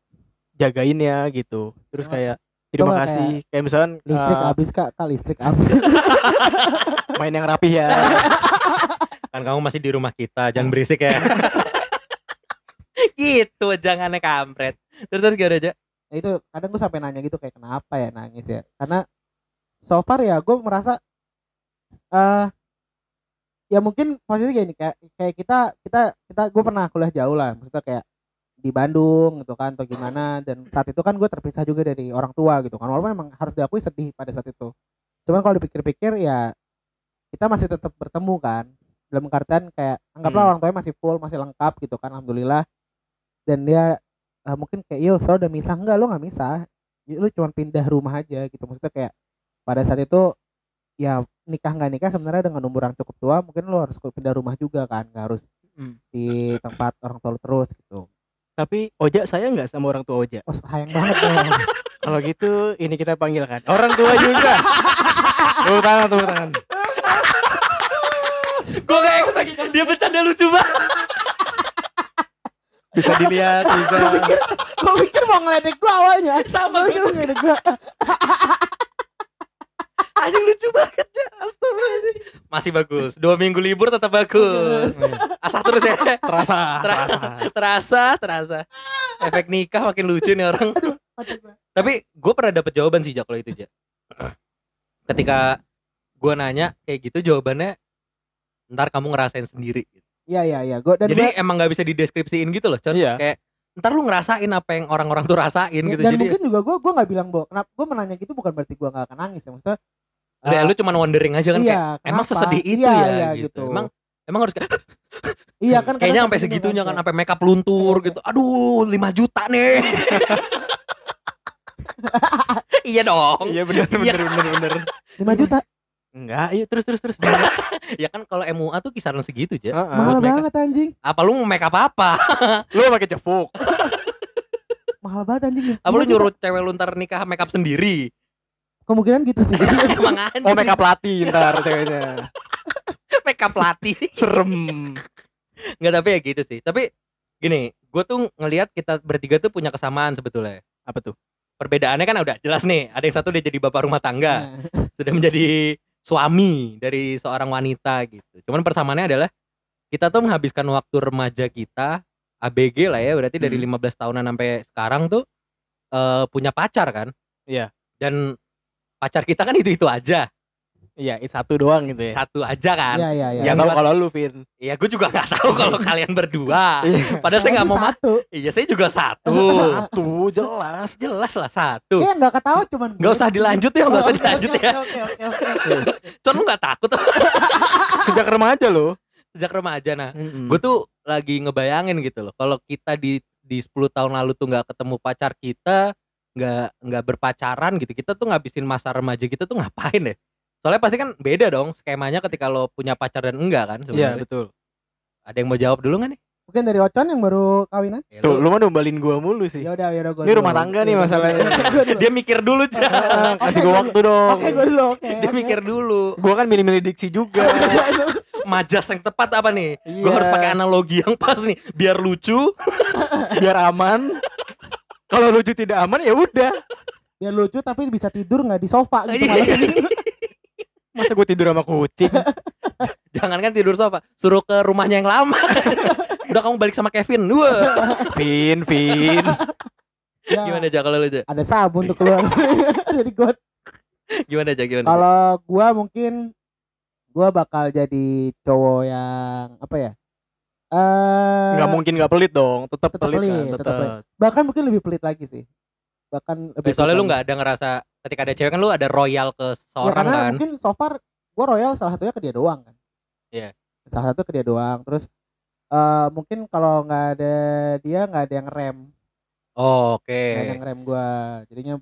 jagain ya gitu. Terus Oh, kayak terima kasih. Kayak misalkan Listrik eh, habis kak, kak listrik habis. main yang rapi ya. Kan kamu masih di rumah kita, jangan berisik ya. gitu, jangan kampret. Terus terus gimana aja? Nah, itu kadang gue sampai nanya gitu kayak kenapa ya nangis ya? Karena so far ya gue merasa eh ya mungkin posisi gini kayak kayak kita kita kita gue pernah kuliah jauh lah maksudnya kayak di Bandung gitu kan atau gimana dan saat itu kan gue terpisah juga dari orang tua gitu kan walaupun memang harus diakui sedih pada saat itu cuman kalau dipikir-pikir ya kita masih tetap bertemu kan dalam artian kayak anggaplah Hmm. orang tuanya masih full masih lengkap gitu kan alhamdulillah dan dia eh, mungkin kayak yo soalnya udah misah enggak lo nggak misah Ya, lu cuma pindah rumah aja gitu maksudnya kayak pada saat itu ya nikah nggak nikah sebenarnya dengan umur yang cukup tua mungkin lo harus pindah rumah juga kan nggak harus Hmm. di tempat orang tua lu terus gitu Tapi Oja saya nggak sama orang tua Oja. oh sayang banget dong Kalau gitu ini kita panggilkan orang tua juga. Tepuk tangan, tepuk tangan. Gue expect dia bercanda lucu banget. Bisa dilihat, bisa. gue pikir mau ngeledek gua awalnya Sama gue pikir mau ngeledek gua Anjing lucu banget ya. Astagfirullahaladzim. Masih bagus. Dua minggu libur tetap bagus. Asah terus ya. Terasa, Terasa, terasa. terasa, terasa. Efek nikah makin lucu nih orang. Tapi gue pernah dapet jawaban sih Jak kalau itu Jak. Ketika gue nanya kayak gitu jawabannya ntar kamu ngerasain sendiri. Iya iya iya gue dan Jadi gua- emang nggak bisa dideskripsiin gitu loh, Con. Iya. Kayak ntar lu ngerasain apa yang orang-orang tuh rasain gitu. dan Jadi mungkin juga gue gue nggak bilang bahwa kenapa gue menanya gitu bukan berarti gue nggak akan nangis ya maksudnya ya, eh, lu cuman wondering aja kan kayak iya, emang kenapa? sesedih itu Iya, ya iya, gitu. Emang emang harus kayak iya kan kayaknya sampai gitu segitunya kan kayak- sampai makeup luntur Iya, gitu. Aduh, 5 juta nih. iya dong. Iya benar Iya. benar benar benar. 5 juta Enggak, iya terus terus terus. ya kan kalau MUA tuh kisaran segitu aja. Heeh. mahal buat makeup. banget anjing Apa lu mau makeup apa? Lu pakai cefuk. mahal banget anjing Apa lu 5 juta. nyuruh cewek lu ntar nikah makeup sendiri? kemungkinan gitu sih Emang anjing. Oh makeup latih ntar ceweknya. makeup latih. Serem. Enggak tapi ya gitu sih. Tapi gini, gue tuh ngelihat kita bertiga tuh punya kesamaan sebetulnya. Apa tuh? Perbedaannya kan udah jelas nih. Ada yang satu dia jadi bapak rumah tangga, Nah, sudah menjadi suami dari seorang wanita gitu. Cuman persamaannya adalah kita tuh menghabiskan waktu remaja kita ABG lah ya, berarti dari Hmm. 15 tahunan sampai sekarang tuh eh, punya pacar kan? Iya. Dan pacar kita kan itu-itu aja. Iya, itu satu doang gitu ya. Satu aja kan. iya iya iya Yang tahu buat- kalau lu Vin. Ya gue juga nggak tahu kalau kalian berdua. Iya. Padahal saya nggak mau ma- satu Iya saya juga satu. Satu jelas. Jelas lah satu. kayak nggak ketawa cuman Nggak usah dilanjut ya, nggak usah Oh, dilanjut ya. oke oke oke Con lu nggak takut Sejak remaja lo. sejak remaja nah. Hmm. Gue tuh lagi ngebayangin gitu loh. Kalau kita di di 10 tahun lalu tuh nggak ketemu pacar kita, nggak nggak berpacaran gitu, kita tuh ngabisin masa remaja kita tuh ngapain ya? Soalnya pasti kan beda dong skemanya ketika lo punya pacar dan enggak kan Iya, betul. Ada yang mau jawab dulu nggak nih? mungkin dari Ocon yang baru kawinan Ya, Tuh, lu- mah numbalin gua mulu sih. ya udah ya udah gua Ini dulu. rumah tangga nih Ya udah, masalahnya. gua dia mikir dulu aja. Ah, Kasih gua gua- waktu dong. oke gue dulu oke dia mikir dulu. Gua kan milih-milih diksi juga. Majas yang tepat apa nih? Gue Iya. harus pakai analogi yang pas nih, biar lucu. biar aman. Kalau lucu tidak aman ya udah. biar lucu tapi bisa tidur nggak di sofa gitu Iya. malam ini Masa gue tidur sama kucing? Jangan kan tidur sofa, suruh ke rumahnya yang lama. Udah kamu balik sama Kevin. Wah. Vin, Vin. Ya, Gimana aja kalau lu aja? ada sabun untuk keluar dari got Gimana aja gimana? kalau gua mungkin gua bakal jadi cowok yang apa ya eh Nggak mungkin nggak pelit dong. Tetap Tetep pelit, pelit, kan. Tetap. pelit. bahkan mungkin lebih pelit lagi sih bahkan lebih Eh, soalnya pelit lu lagi. nggak ada ngerasa ketika ada cewek kan lu ada royal ke ya, seorang karena kan. mungkin so far gua royal salah satunya ke dia doang kan Iya. salah satu ke dia doang terus eh mungkin kalau nggak ada dia nggak ada yang rem Oh, Oke. nggak ada yang rem gua jadinya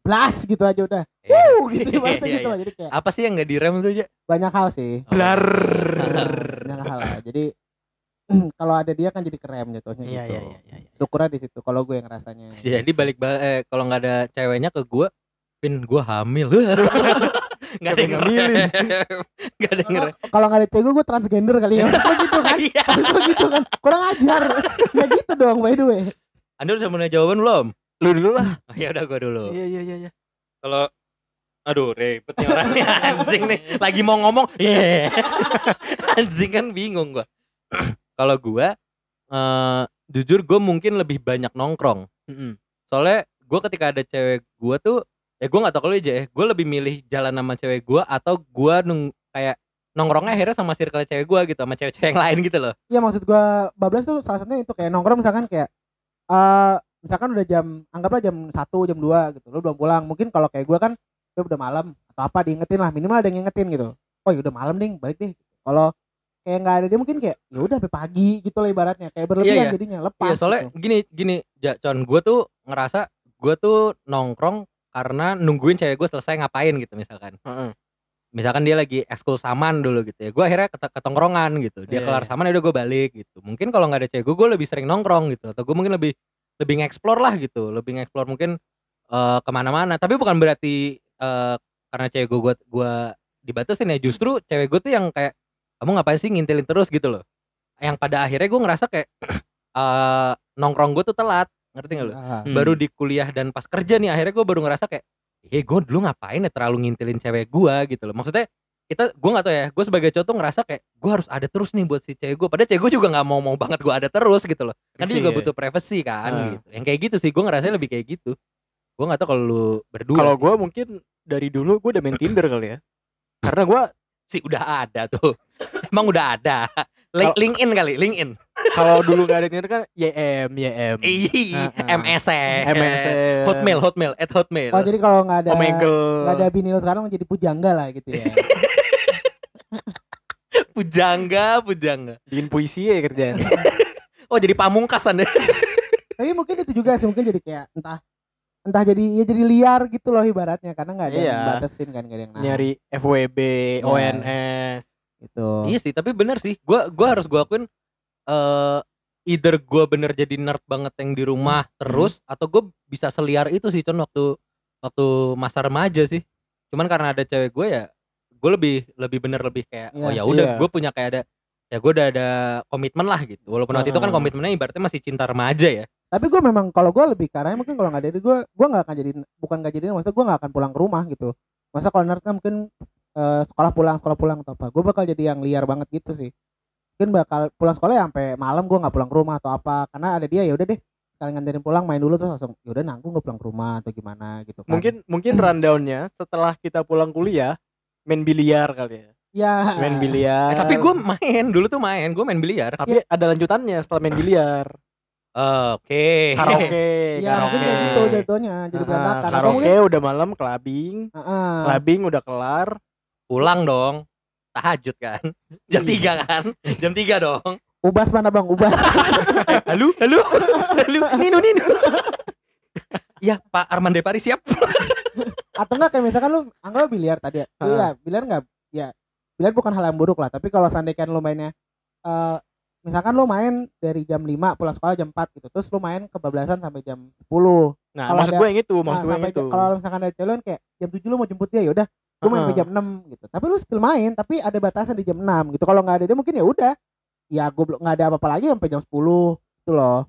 blast gitu aja udah Iya. Wuh, gitu ibaratnya Iya, gitu iya. lah jadi kayak Apa sih yang nggak direm tuh aja? banyak hal sih Blar. banyak hal lah jadi kalau ada dia kan jadi kerem jatuhnya Iya gitu iya iya iya. iya. syukurnya di situ kalau gue yang rasanya Jadi balik balik eh, kalau nggak ada ceweknya ke gue, pin gue hamil. Nggak ada yang ngambilin? Nggak ada yang kalau nggak ada cewek gue transgender kali ya maksud lo gitu kan Iya. maksud lo gitu kan kurang ajar ya gitu dong by the way Anda udah punya jawaban belum? Lu dulu lah. Oh, ya udah gue dulu. Iya iya iya iya. Kalau aduh ribet nih orangnya anjing nih lagi mau ngomong yeah. anjing kan bingung gua kalau gua eh jujur gue mungkin lebih banyak nongkrong Mm-mm. soalnya gue ketika ada cewek gue tuh ya gue nggak tau kalau aja ya gue lebih milih jalan sama cewek gue atau gue nung kayak nongkrongnya akhirnya sama circle cewek gue gitu sama cewek-cewek yang lain gitu loh. Iya maksud gua bablas tuh salah satunya itu kayak nongkrong misalkan kayak eh misalkan udah jam anggaplah jam 1 jam 2 gitu lu belum pulang. Mungkin kalau kayak gua kan ya udah malam atau apa diingetin lah. Minimal ada yang ngingetin gitu. Oh ya udah malam ding balik deh. Kalau kayak nggak ada dia mungkin kayak ya udah sampai pagi gitu lah ibaratnya. Kayak berlebihan iya. jadinya lepas Iya soalnya gitu. gini gini ja, Con gue tuh ngerasa gue tuh nongkrong karena nungguin cewek gue selesai ngapain gitu misalkan. Heeh. misalkan dia lagi ekskul saman dulu gitu ya gue akhirnya ket ketongkrongan gitu. Dia Iya, kelar iya. saman ya udah gue balik gitu. Mungkin kalau nggak ada cewek gue gue lebih sering nongkrong gitu atau gue mungkin lebih lebih nge-explore lah gitu. Lebih nge-explore mungkin eh, ke mana-mana. Tapi bukan berarti eh, karena cewek gue gue dibatasin ya. Justru cewek gue tuh yang kayak kamu ngapain sih ngintilin terus? gitu loh. Yang pada akhirnya gue ngerasa kayak eh nongkrong gue tuh telat ngerti gak lu Ah. Hmm. baru di kuliah dan pas kerja nih akhirnya gue baru ngerasa kayak eh gue dulu ngapain ya terlalu ngintilin cewek gue gitu loh maksudnya kita gue nggak tau ya gue sebagai cowok tuh ngerasa kayak gue harus ada terus nih buat si cewek gue padahal cewek gue juga nggak mau mau banget gue ada terus gitu loh kan dia juga ya. butuh privacy kan Ah. gitu yang kayak gitu sih gue ngerasa lebih kayak gitu gue nggak tau kalau lu berdua Kalau gue mungkin dari dulu gue udah main Tinder kali ya. Karena gue sih udah ada tuh emang udah ada Link, LinkedIn kali LinkedIn kalau dulu gak ada Tinder kan YM YM. MSN MSN. Hotmail Hotmail at Hotmail oh jadi kalau nggak ada Omegle. nggak ada bini lu sekarang jadi pujangga lah gitu ya pujangga pujangga Bikin puisi ya kerjaan. oh jadi pamungkasan deh tapi mungkin itu juga sih mungkin jadi kayak entah entah jadi ya jadi liar gitu loh ibaratnya karena nggak ada yang Iya. batasin kan nggak ada yang nahan Nyari FWB, Iya. ONS. Gitu Iya sih, tapi bener sih. Gua gua harus gua akuin eh either gua bener jadi nerd banget yang di rumah terus atau gue bisa seliar itu sih con waktu waktu masa remaja sih. Cuman karena ada cewek gue ya gue lebih lebih bener lebih kayak oh Iya, ya udah iya. gue punya kayak ada ya gue udah ada komitmen lah gitu. Walaupun waktu itu kan komitmennya ibaratnya masih cinta remaja ya. tapi gue memang kalau gue lebih karena mungkin kalau nggak ada gue gue nggak akan jadi bukan nggak jadi maksudnya gue nggak akan pulang ke rumah gitu masa kalau nerd kan mungkin eh, sekolah pulang sekolah pulang atau apa gue bakal jadi yang liar banget gitu sih mungkin bakal pulang sekolah ya sampai malam gue nggak pulang ke rumah atau apa karena ada dia ya udah deh kalian nganterin pulang main dulu terus langsung ya udah nanggung nggak pulang ke rumah atau gimana gitu kan Mungkin mungkin rundownnya setelah kita pulang kuliah main biliar kali ya. ya Main biliar. Eh, tapi gue main dulu tuh main, gue main biliar. tapi ada lanjutannya setelah main biliar. Oke. Karaoke. ya mungkin kayak gitu jatuhnya jadi Ah, berantakan karaoke udah malam clubbing. Heeh. Clubbing udah kelar. Pulang dong. Tahajud kan. Jam Iya. 3 kan. Jam 3 dong. ubas mana bang ubas Halo, halo, halo, Nino, Nino. ya, Pak Arman Depari siap. atau enggak kayak misalkan lu anggap lu biliar tadi ya iya biliar enggak ya biliar bukan hal yang buruk lah tapi kalau seandainya lu mainnya eh misalkan lu main dari jam 5 pulang sekolah jam 4 gitu terus lu main kebablasan sampai jam 10 Nah, Kalau maksud ada- gue yang itu, nah, maksud gue yang sampai itu. kalau misalkan ada cewek kayak jam 7 lu mau jemput dia ya gue main sampai jam 6 gitu tapi lu still main tapi ada batasan di jam 6 gitu kalau nggak ada dia mungkin ya udah ya gue belum nggak ada apa-apa lagi sampai jam 10 itu loh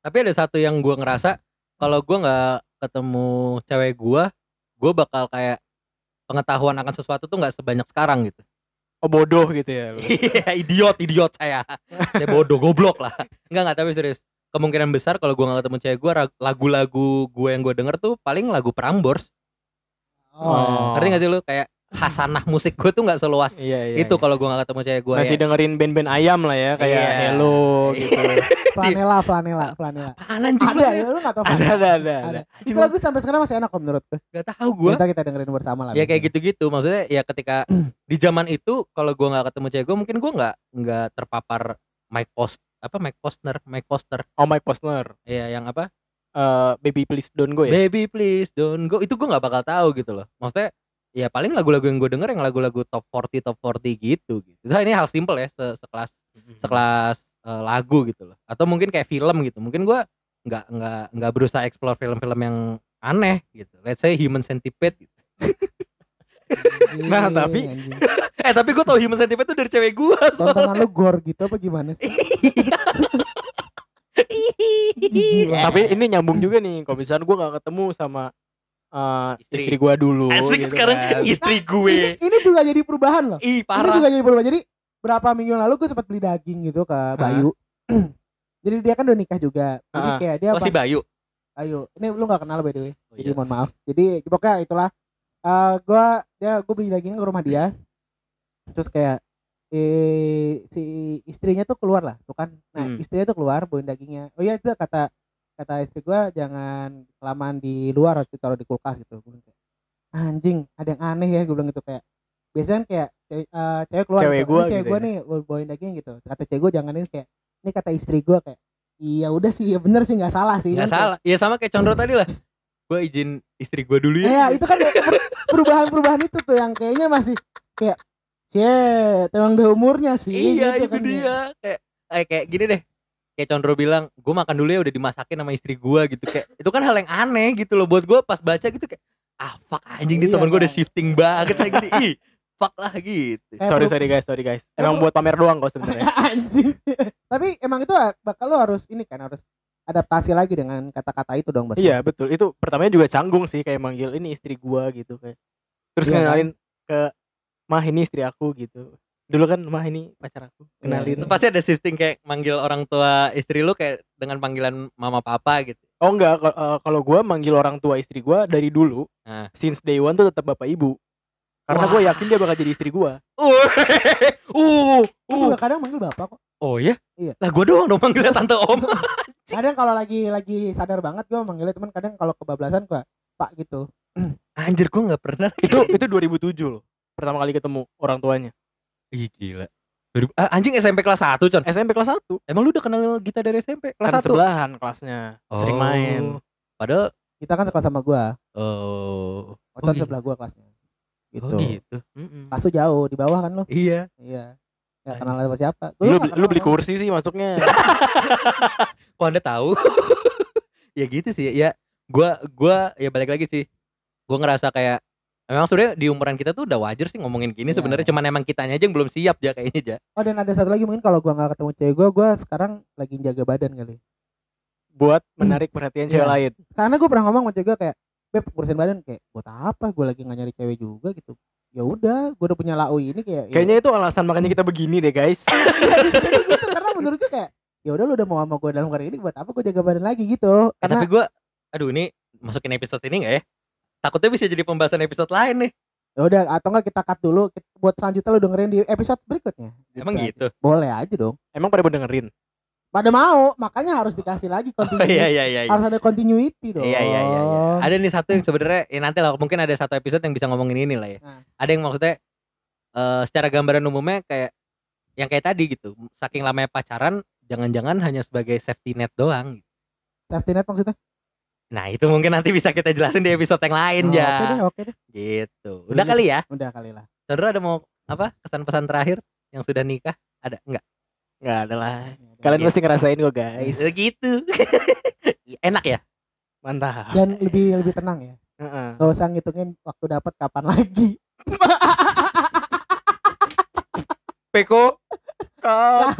Tapi ada satu yang gua ngerasa kalau gua nggak ketemu cewek gua, gua bakal kayak pengetahuan akan sesuatu tuh nggak sebanyak sekarang gitu. Oh bodoh gitu ya. lu. Iya, idiot, idiot saya. saya bodoh, goblok lah. Enggak enggak, tapi serius. Kemungkinan besar kalau gua nggak ketemu cewek gua, rag- lagu-lagu gue yang gue denger tuh paling lagu Prambors. Oh. Ngerti gak sih lu kayak hasanah musik gue tuh nggak seluas Iya, iya. itu iya. kalau gue nggak ketemu cewek gue masih ya. dengerin band-band ayam lah ya kayak Iya. Hello gitu. Flanela, flanela, flanela. Apaan Ada ya, lu gak tau ada, ada, ada, ada. Ada. Itu lagu sampai sekarang masih enak kok menurut gue. Gak tahu gue. Kita kita dengerin bersama lah. Ya kayak gitu-gitu. Maksudnya ya ketika di zaman itu kalau gue nggak ketemu cewek gue mungkin gue nggak nggak terpapar Mike Post apa Mike Postner Mike Poster Oh Mike Posner, ya yang apa Eh, Baby Please Don't Go ya. Baby please don't go. Itu gue nggak bakal tahu gitu loh. Maksudnya ya paling lagu-lagu yang gue denger yang lagu-lagu top 40 top 40 gitu gitu. Nah, ini hal simple ya se- sekelas sekelas eh, lagu gitu loh. Atau mungkin kayak film gitu. Mungkin gue nggak nggak nggak berusaha explore film-film yang aneh gitu. Let's say Human Centipede gitu. Nah, tapi- eh tapi gue tau Human Centipede itu dari cewek gue Tontonan lu gore gitu apa gimana sih? Banget. Tapi ini nyambung juga nih. Kalau misalnya gue nggak ketemu sama eh, Istri. istri, gue dulu. asik gitu sekarang kan. istri gue Ini, ini juga jadi perubahan loh. ih Ini parah juga jadi perubahan. Jadi berapa minggu lalu gue sempat beli daging gitu ke Bayu. jadi dia kan udah nikah juga. Jadi kayak dia oh si pas Bayu Bayu. Ini lu gak kenal by the way. Oh, Jadi iya. mohon maaf. Jadi pokoknya itulah. Eh gua dia gue beli daging ke rumah dia. Terus kayak eh si istrinya tuh keluar lah, tuh kan. Nah, Hmm. istrinya tuh keluar bawain dagingnya. Oh iya itu kata kata istri gua jangan kelamaan di luar harus ditaruh di kulkas gitu. Kayak, anjing, ada yang aneh ya gue bilang gitu kayak biasanya kan kayak ce- eh, cewek keluar Cewek gitu, gua ini cewek gitu gua ya. nih bawa- bawain daging gitu. Kata cewek gua jangan ini kayak ini kata istri gua kayak iya udah sih ya bener sih nggak salah sih nggak Kan kayak- salah ya sama kayak Condro tadi lah gue izin istri gue dulu Iya ya itu kan per- perubahan-perubahan itu tuh yang kayaknya masih kayak shit emang udah umurnya sih iya gitu itu kan ya. dia kayak kayak kayak gini deh kayak Condro bilang gue makan dulu ya udah dimasakin sama istri gue gitu kayak itu kan hal yang aneh gitu loh buat gue pas baca gitu kayak ah fuck anjing nih Iya, temen gue udah kan. shifting banget lagi nih ih fuck lah gitu Kayak sorry sorry guys, sorry guys. Kayak Emang buat pamer doang kok sebenarnya. Anjing. Tapi emang itu ah, bakal lo harus ini kan harus adaptasi lagi dengan kata-kata itu dong berarti. Iya betul. Itu pertamanya juga canggung sih kayak manggil ini istri gua gitu kayak. Terus Iya kan? kenalin ke mah ini istri aku gitu. Dulu kan mah ini pacar aku. Iya, Kenalin. itu pasti ada shifting kayak manggil orang tua istri lu kayak dengan panggilan mama papa gitu Oh enggak, eh, kalau gua manggil orang tua istri gua dari dulu, Nah. since day one tuh tetap bapak ibu. Karena Wah. gue yakin dia bakal jadi istri gua. uh uh Gue uh juga kadang manggil bapak kok. oh ya Iya. lah gue doang dong manggilnya tante om Kadang kalau lagi lagi sadar banget gue manggilnya teman kadang kalau kebablasan gue pak gitu. anjir gue nggak pernah Itu itu 2007 loh. Pertama kali ketemu orang tuanya. Ih gila. 2000 ah, anjing SMP kelas 1, Con. SMP kelas 1. Emang lu udah kenal Gita dari SMP kelas Kan 1? sebelahan kelasnya. Sering Oh. main. Padahal Kita kan sekelas sama gue. oh, Ocon gitu. sebelah gue kelasnya. Gitu. oh gitu. Kelas tuh jauh di bawah kan lo. Iya. Iya. Gak kenal sama siapa. Gua Lu, beli- lu kenal beli sama- kursi sih masuknya. Kok Anda tahu? ya gitu sih. Ya gua gua ya balik lagi sih. Gua ngerasa kayak Memang sebenarnya di umuran kita tuh udah wajar sih ngomongin gini Iya. sebenarnya cuman emang kitanya aja yang belum siap ya kayaknya ja. Oh dan ada satu lagi mungkin kalau gua nggak ketemu cewek gua, gua sekarang lagi jaga badan kali. buat menarik perhatian cewek Iya. lain. Karena gua pernah ngomong sama cewek gua kayak, beb urusin badan kayak buat apa? Gua lagi nggak nyari cewek juga gitu. Ya udah, gua udah punya lau ini kayak. ya Kayaknya itu alasan makanya kita begini deh guys. udah. Jadi gitu karena menurut gua kayak ya udah lu udah mau sama gua dalam karir ini buat apa gua jaga badan lagi gitu. Eh, Karena tapi gua aduh ini masukin episode ini enggak ya? Takutnya bisa jadi pembahasan episode lain nih. ya udah atau enggak kita cut dulu kita- buat selanjutnya lu dengerin di episode berikutnya. Emang aja. gitu. Boleh aja dong. Emang pada dengerin. Pada mau, makanya harus dikasih lagi Oh continuity. iya iya iya. iya. Harus ada continuity dong. Iya iya iya. iya. Ada nih satu yang sebenarnya ya nanti lah mungkin ada satu episode yang bisa ngomongin ini lah ya. Nah. Ada yang maksudnya eh secara gambaran umumnya kayak yang kayak tadi gitu. Saking lamanya pacaran, jangan-jangan hanya sebagai safety net doang. Safety net maksudnya? Nah itu mungkin nanti bisa kita jelasin di episode yang lain Oh, ya. Oke deh, oke deh. Gitu. Udah Iya. kali ya. Udah kali lah. Chandra ada mau apa kesan pesan terakhir yang sudah nikah? Ada enggak? Enggak ada lah. Kalian pasti ngerasain kok guys. Gitu. Enak ya? Mantap. Dan lebih lebih tenang ya. Heeh. Gak usah ngitungin waktu dapat kapan lagi. Peko Kan?